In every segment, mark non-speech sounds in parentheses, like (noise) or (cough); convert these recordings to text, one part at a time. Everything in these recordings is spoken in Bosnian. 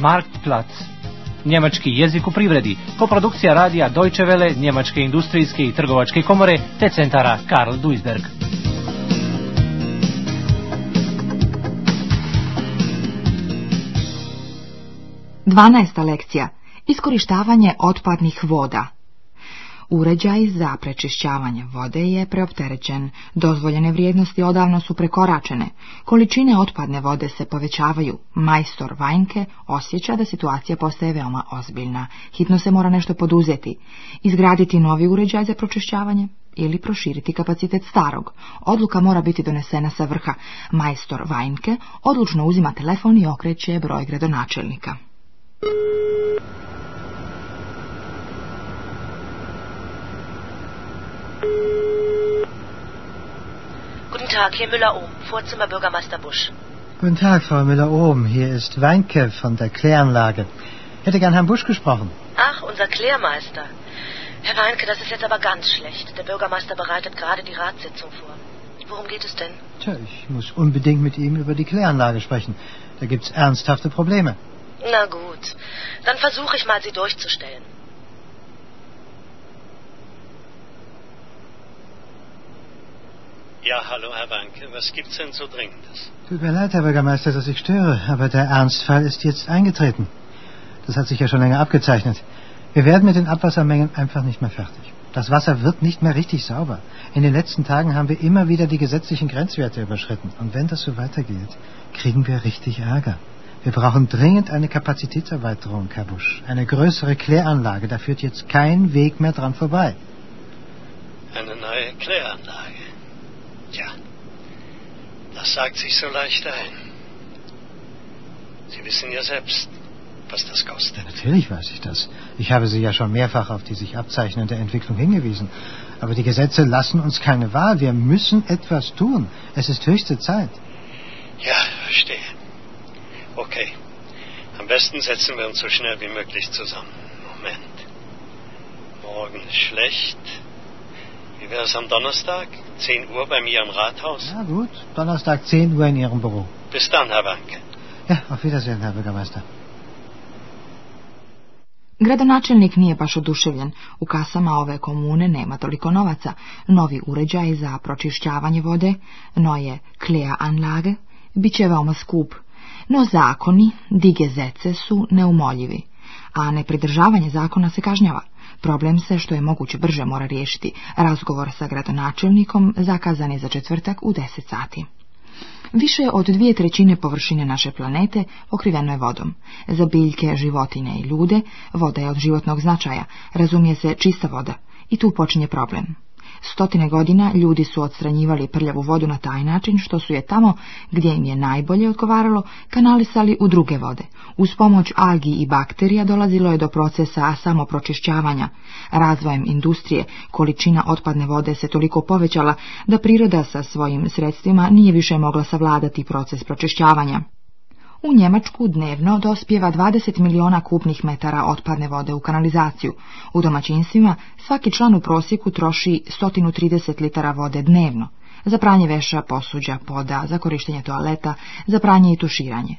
Marktplatz. Njemački jezik u privredi, koprodukcija radija Deutsche Welle, Njemačke industrijske i trgovačke komore te centara Karl Duisberg. Dvanaesta lekcija. Iskorištavanje otpadnih voda. Uređaj za prečišćavanje vode je preopterećen, dozvoljene vrijednosti odavno su prekoračene, količine otpadne vode se povećavaju, majstor Vajnke osjeća da situacija postaje veoma ozbiljna, hitno se mora nešto poduzeti, izgraditi novi uređaj za pročišćavanje ili proširiti kapacitet starog. Odluka mora biti donesena sa vrha. Majstor Vajnke odlučno uzima telefon i okreće broj gradonačelnika. Tag, hier Müller-Ohm, Vorzimmer Bürgermeister Busch. Guten Tag, Frau Müller-Ohm. Hier ist Weinke von der Kläranlage. Hätte gern Herrn Busch gesprochen. Ach, unser Klärmeister. Herr Weinke, das ist jetzt aber ganz schlecht. Der Bürgermeister bereitet gerade die Ratssitzung vor. Worum geht es denn? Tja, ich muss unbedingt mit ihm über die Kläranlage sprechen. Da gibt's ernsthafte Probleme. Na gut, dann versuche ich mal, sie durchzustellen. Ja, hallo, Herr Bank. Was gibt's denn so Dringendes? Tut mir leid, Herr Bürgermeister, dass ich störe, aber der Ernstfall ist jetzt eingetreten. Das hat sich ja schon länger abgezeichnet. Wir werden mit den Abwassermengen einfach nicht mehr fertig. Das Wasser wird nicht mehr richtig sauber. In den letzten Tagen haben wir immer wieder die gesetzlichen Grenzwerte überschritten. Und wenn das so weitergeht, kriegen wir richtig Ärger. Wir brauchen dringend eine Kapazitätserweiterung, Herr Busch. Eine größere Kläranlage. Da führt jetzt kein Weg mehr dran vorbei. Eine neue Kläranlage. Tja, das sagt sich so leicht ein. Sie wissen ja selbst, was das kostet. Natürlich weiß ich das. Ich habe Sie ja schon mehrfach auf die sich abzeichnende Entwicklung hingewiesen. Aber die Gesetze lassen uns keine Wahl. Wir müssen etwas tun. Es ist höchste Zeit. Ja, verstehe. Okay. Am besten setzen wir uns so schnell wie möglich zusammen. Moment. Morgen ist schlecht. Wäre es am Donnerstag, 10 Uhr bei mir im Rathaus? Ja, gut. Donnerstag, 10 Uhr in Ihrem Büro. Bis dann, Herr Wanke. Ja, auf Wiedersehen, Herr Bürgermeister. Gradonačelnik nije baš oduševljen. U kasama ove komune nema toliko novaca. Novi uređaj za pročišćavanje vode, noje je Klea Anlage, bit će veoma skup. No zakoni, dige zece su neumoljivi, a nepridržavanje zakona se kažnjava. Problem se što je moguće brže mora riješiti. Razgovor sa gradonačelnikom zakazan je za četvrtak u 10 sati. Više od dvije trećine površine naše planete pokriveno je vodom. Za biljke, životinje i ljude voda je od životnog značaja, razumije se čista voda. I tu počinje problem. Stotine godina ljudi su odstranjivali prljavu vodu na taj način što su je tamo gdje im je najbolje odgovaralo kanalisali u druge vode. Uz pomoć algi i bakterija dolazilo je do procesa samopročišćavanja. Razvojem industrije količina otpadne vode se toliko povećala da priroda sa svojim sredstvima nije više mogla savladati proces pročišćavanja. U Njemačku dnevno dospjeva 20 miliona kupnih metara otpadne vode u kanalizaciju. U domaćinstvima svaki član u prosjeku troši 130 litara vode dnevno. Za pranje veša, posuđa, poda, za korištenje toaleta, za pranje i tuširanje.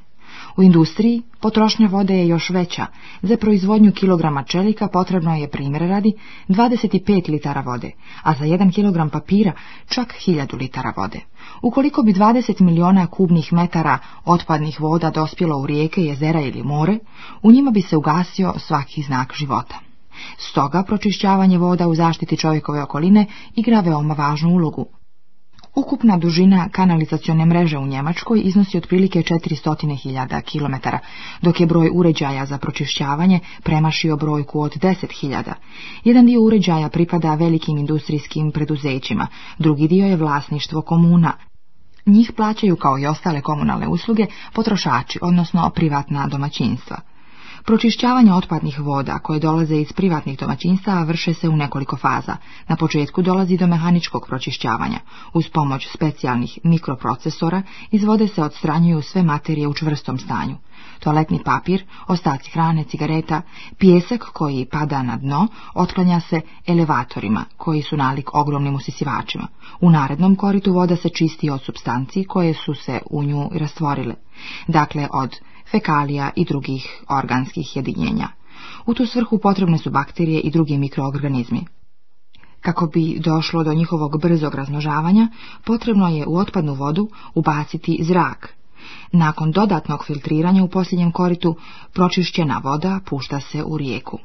U industriji potrošnja vode je još veća. Za proizvodnju kilograma čelika potrebno je primjer radi 25 litara vode, a za 1 kilogram papira čak 1000 litara vode. Ukoliko bi 20 miliona kubnih metara otpadnih voda dospjelo u rijeke, jezera ili more, u njima bi se ugasio svaki znak života. Stoga pročišćavanje voda u zaštiti čovjekove okoline igra veoma važnu ulogu, Ukupna dužina kanalizacione mreže u Njemačkoj iznosi otprilike 400.000 km, dok je broj uređaja za pročišćavanje premašio brojku od 10.000. Jedan dio uređaja pripada velikim industrijskim preduzećima, drugi dio je vlasništvo komuna. Njih plaćaju kao i ostale komunalne usluge potrošači, odnosno privatna domaćinstva. Pročišćavanje otpadnih voda koje dolaze iz privatnih domaćinstava vrše se u nekoliko faza. Na početku dolazi do mehaničkog pročišćavanja. Uz pomoć specijalnih mikroprocesora iz vode se odstranjuju sve materije u čvrstom stanju. Toaletni papir, ostaci hrane, cigareta, pijesak koji pada na dno otklanja se elevatorima koji su nalik ogromnim usisivačima. U narednom koritu voda se čisti od substanci koje su se u nju rastvorile. Dakle, od fekalija i drugih organskih jedinjenja. U tu svrhu potrebne su bakterije i drugi mikroorganizmi. Kako bi došlo do njihovog brzog raznožavanja, potrebno je u otpadnu vodu ubaciti zrak. Nakon dodatnog filtriranja u posljednjem koritu, pročišćena voda pušta se u rijeku.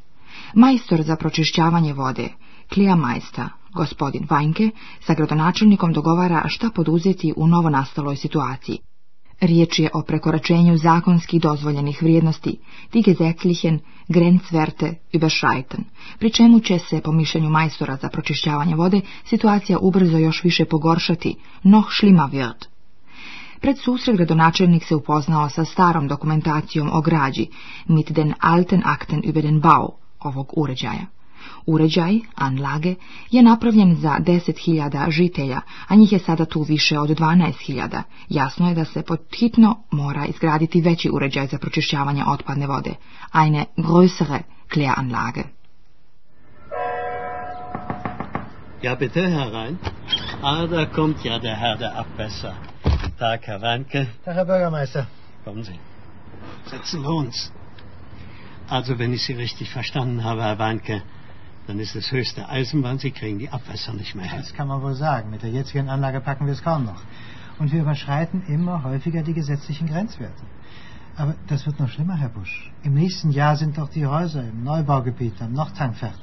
Majstor za pročišćavanje vode, Klija Majsta, gospodin Vajnke, sa gradonačelnikom dogovara šta poduzeti u novonastaloj situaciji. Riječ je o prekoračenju zakonskih dozvoljenih vrijednosti, die gesetzlichen Grenzwerte überschreiten, pri čemu će se, po mišljenju majstora za pročišćavanje vode, situacija ubrzo još više pogoršati, noch schlimmer wird. Pred susret gradonačelnik se upoznao sa starom dokumentacijom o građi, mit den alten akten über den Bau, ovog uređaja. Uređaj, Anlage, je napravljen za 10.000 žitelja, a njih je sada tu više od 12.000. Jasno je da se podhitno mora izgraditi veći uređaj za pročišćavanje otpadne vode, eine größere Kläranlage. Ja, bitte herein. Ah, da kommt ja der Herr der Abwässer. Tag, Herr Reinke. Tag, Herr Bürgermeister. Kommen Sie. Setzen wir uns. Also, wenn ich Sie richtig verstanden habe, Herr Weinke, dann ist das höchste Eisenbahn, Sie kriegen die Abwässer nicht mehr hin. Das kann man wohl sagen. Mit der jetzigen Anlage packen wir es kaum noch. Und wir überschreiten immer häufiger die gesetzlichen Grenzwerte. Aber das wird noch schlimmer, Herr Busch. Im nächsten Jahr sind doch die Häuser im Neubaugebiet am Nochtang fertig.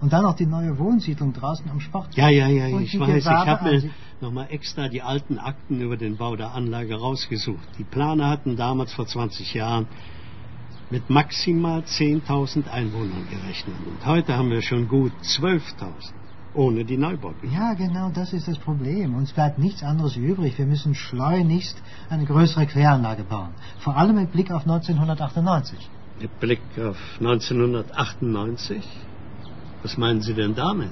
Und dann noch die neue Wohnsiedlung draußen am Sport. Ja, ja, ja, ich weiß. Gewerbe ich habe mir nochmal extra die alten Akten über den Bau der Anlage rausgesucht. Die Planer hatten damals vor 20 Jahren mit maximal 10.000 Einwohnern gerechnet. Und heute haben wir schon gut 12.000. Ohne die Neubauten. Ja, genau, das ist das Problem. Uns bleibt nichts anderes übrig. Wir müssen schleunigst eine größere Queranlage bauen. Vor allem mit Blick auf 1998. Mit Blick auf 1998? Was meinen Sie denn damit?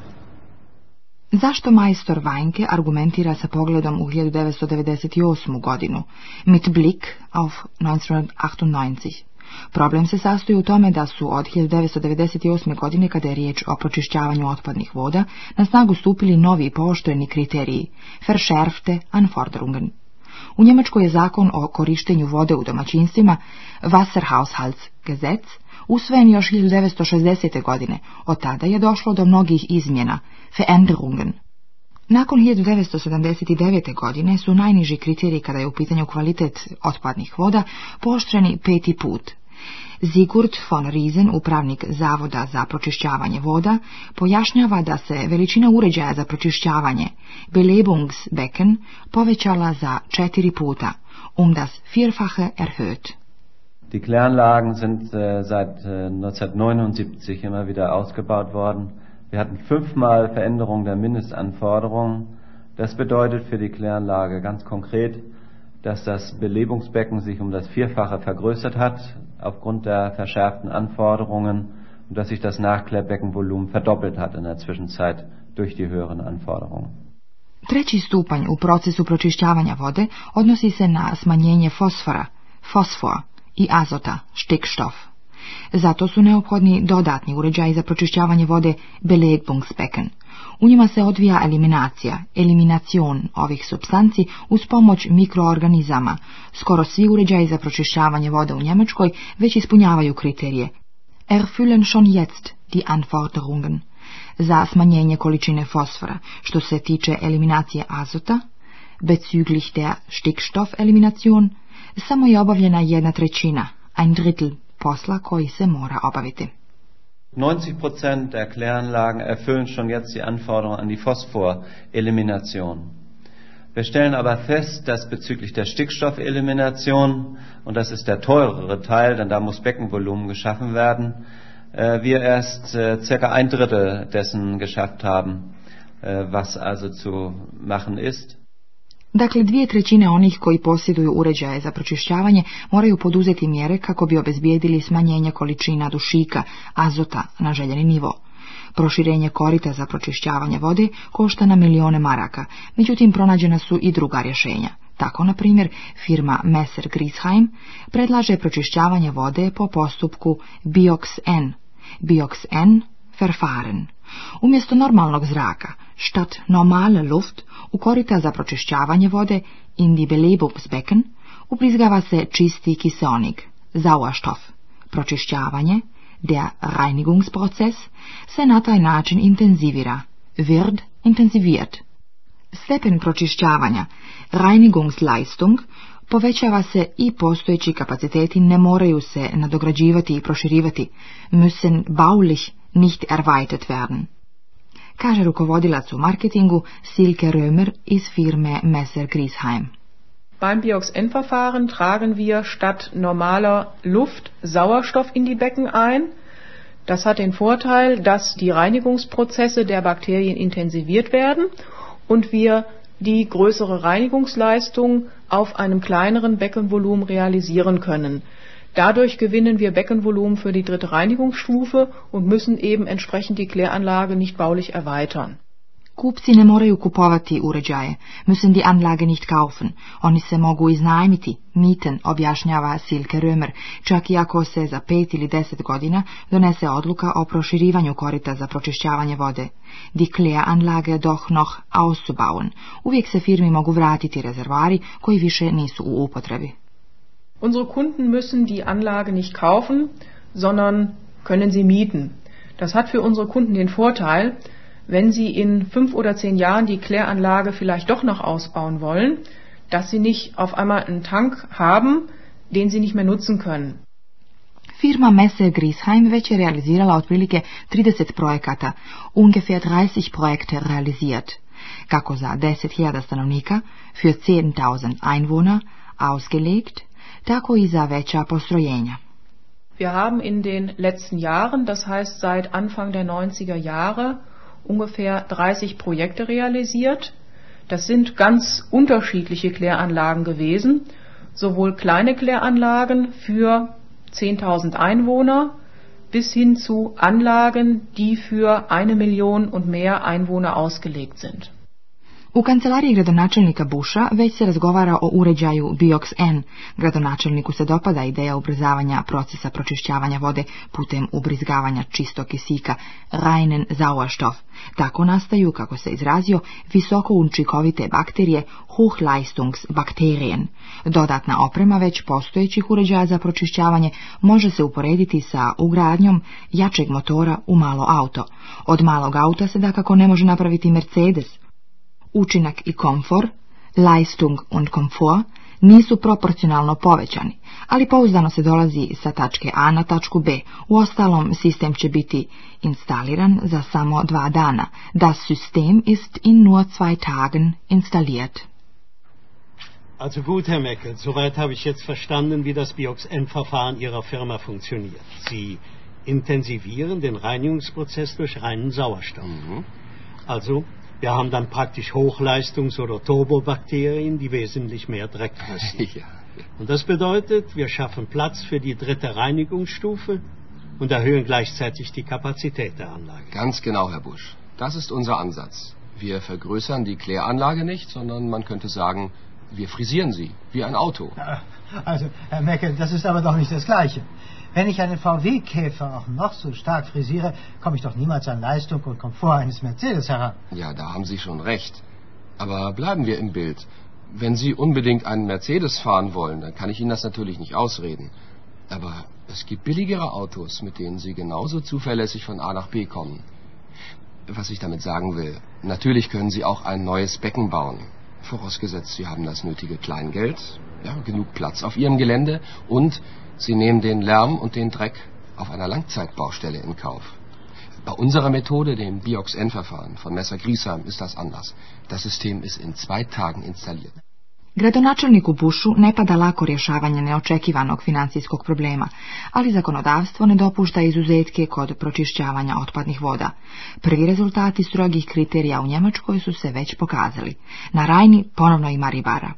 Zašto majstor Weinke argumentira sa pogledom u 1998. godinu, mit Blick auf 1998. Problem se sastoji u tome da su od 1998. godine, kada je riječ o pročišćavanju otpadnih voda, na snagu stupili novi i pooštreni kriteriji Verschärfte Anforderungen. U Njemačkoj je zakon o korištenju vode u domaćinstvima Wasserhaushaltsgesetz usvojen još 1960. godine. Od tada je došlo do mnogih izmjena, Veränderungen. Nakon 1979. godine su najniži kriteriji kada je u pitanju kvalitet otpadnih voda poštreni peti put. Zigurd von Riesen, upravnik Zavoda za pročišćavanje voda, pojašnjava da se veličina uređaja za pročišćavanje Belebungsbecken povećala za četiri puta, um das Vierfache erhöht. Die Kläranlagen sind äh, seit 1979 äh, immer wieder ausgebaut worden. Wir hatten fünfmal Veränderung der Mindestanforderungen. Das bedeutet für die Kläranlage ganz konkret, dass das Belebungsbecken sich um das Vierfache vergrößert hat aufgrund der verschärften Anforderungen und dass sich das Nachklärbeckenvolumen verdoppelt hat in der Zwischenzeit durch die höheren Anforderungen. Treći stupanj u procesu pročišćavanja vode odnosi se na smanjenje fosfora, fosfoa i azota, štikštof. Zato su neophodni dodatni uređaji za pročišćavanje vode Belegbungsbecken. U njima se odvija eliminacija, eliminacion ovih substanci uz pomoć mikroorganizama. Skoro svi uređaji za pročišćavanje vode u Njemačkoj već ispunjavaju kriterije. Erfüllen schon jetzt die Anforderungen za smanjenje količine fosfora, što se tiče eliminacije azota, bezüglich der Stickstoffelimination, samo je obavljena jedna trećina, ein drittel posla koji se mora obaviti. 90 Prozent der Kläranlagen erfüllen schon jetzt die Anforderungen an die Phosphorelimination. Wir stellen aber fest, dass bezüglich der Stickstoffelimination, und das ist der teurere Teil, denn da muss Beckenvolumen geschaffen werden, äh, wir erst äh, circa ein Drittel dessen geschafft haben, äh, was also zu machen ist. Dakle, dvije trećine onih koji posjeduju uređaje za pročišćavanje moraju poduzeti mjere kako bi obezbijedili smanjenje količina dušika, azota na željeni nivo. Proširenje korita za pročišćavanje vode košta na milione maraka, međutim pronađena su i druga rješenja. Tako, na primjer, firma Messer Grisheim predlaže pročišćavanje vode po postupku Biox-N, Biox-N Verfahren. Umjesto normalnog zraka, štat normale Luft, u korita za pročišćavanje vode, in Belebungsbecken, ubrizgava se čisti kiseonik, zauaštov. Pročišćavanje, der Reinigungsprozess, se na taj način intenzivira, wird intenzivijet. Stepen pročišćavanja, Reinigungsleistung, povećava se i postojeći kapaciteti ne moraju se nadograđivati i proširivati, müssen baulich nicht erweitert werden. kaže rukovodilac u marketingu Silke Römer iz firme Messer Griesheim. Beim Biox-N-Verfahren tragen wir statt normaler Luft Sauerstoff in die Becken ein. Das hat den Vorteil, dass die Reinigungsprozesse der Bakterien intensiviert werden und wir die größere Reinigungsleistung auf einem kleineren Beckenvolumen realisieren können. Dadurch gewinnen wir Beckenvolumen für die dritte Reinigungsstufe und müssen eben entsprechend die Kläranlage nicht baulich erweitern. Kupci ne moraju kupovati uređaje, müssen die Anlage nicht kaufen, oni se mogu iznajmiti, miten, objašnjava Silke Römer, čak i ako se za pet ili deset godina donese odluka o proširivanju korita za pročišćavanje vode. Die Kläranlage doch noch auszubauen, uvijek se firmi mogu vratiti rezervari koji više nisu u upotrebi. Unsere Kunden müssen die Anlage nicht kaufen, sondern können sie mieten. Das hat für unsere Kunden den Vorteil, wenn sie in fünf oder zehn Jahren die Kläranlage vielleicht doch noch ausbauen wollen, dass sie nicht auf einmal einen Tank haben, den sie nicht mehr nutzen können. Firma Messe Griesheim već je realizirala otprilike 30 projekata, ungefähr 30 Projekte realisiert. Kako za 10.000 stanovnika für 10.000 Einwohner ausgelegt, tako i za veća postrojenja. Wir haben in den letzten Jahren, das heißt seit Anfang der 90er Jahre, ungefähr 30 Projekte realisiert. Das sind ganz unterschiedliche Kläranlagen gewesen, sowohl kleine Kläranlagen für 10.000 Einwohner bis hin zu Anlagen, die für eine Million und mehr Einwohner ausgelegt sind. U kancelariji gradonačelnika Buša već se razgovara o uređaju Biox-N. Gradonačelniku se dopada ideja ubrzavanja procesa pročišćavanja vode putem ubrizgavanja čistog kisika, Reinen Sauerstoff. Tako nastaju, kako se izrazio, visoko unčikovite bakterije Hochleistungsbakterien. Dodatna oprema već postojećih uređaja za pročišćavanje može se uporediti sa ugradnjom jačeg motora u malo auto. Od malog auta se dakako ne može napraviti Mercedes, učinak i komfor, Leistung und komfort nisu proporcionalno povećani, ali pouzdano se dolazi sa tačke A na tačku B. Uostalom, sistem će biti instaliran za samo dva dana. Das System ist in nur zwei Tagen installiert. Also gut, Herr Meckel, soweit habe ich jetzt verstanden, wie das BioxN-Verfahren Ihrer Firma funktioniert. Sie intensivieren den Reinigungsprozess durch reinen Sauerstoff. Mhm. Also wir haben dann praktisch Hochleistungs- oder Turbobakterien, die wesentlich mehr Dreck fressen. (laughs) Ja. Und das bedeutet, wir schaffen Platz für die dritte Reinigungsstufe und erhöhen gleichzeitig die Kapazität der Anlage. Ganz genau, Herr Busch. Das ist unser Ansatz. Wir vergrößern die Kläranlage nicht, sondern man könnte sagen, wir frisieren sie, wie ein Auto. Ah, also, Herr Meckel, das ist aber doch nicht das Gleiche. Wenn ich einen VW-Käfer auch noch so stark frisiere, komme ich doch niemals an Leistung und Komfort eines Mercedes heran. Ja, da haben Sie schon recht. Aber bleiben wir im Bild. Wenn Sie unbedingt einen Mercedes fahren wollen, dann kann ich Ihnen das natürlich nicht ausreden. Aber es gibt billigere Autos, mit denen Sie genauso zuverlässig von A nach B kommen. Was ich damit sagen will, natürlich können Sie auch ein neues Becken bauen vorausgesetzt Sie haben das nötige Kleingeld, ja, genug Platz auf Ihrem Gelände und Sie nehmen den Lärm und den Dreck auf einer Langzeitbaustelle in Kauf. Bei unserer Methode, dem Biox-N-Verfahren von Messer Griesheim, ist das anders. Das System ist in zwei Tagen installiert. Gradonačelniku Bušu ne pada lako rješavanje neočekivanog financijskog problema, ali zakonodavstvo ne dopušta izuzetke kod pročišćavanja otpadnih voda. Prvi rezultati strogih kriterija u Njemačkoj su se već pokazali. Na Rajni ponovno ima ribara.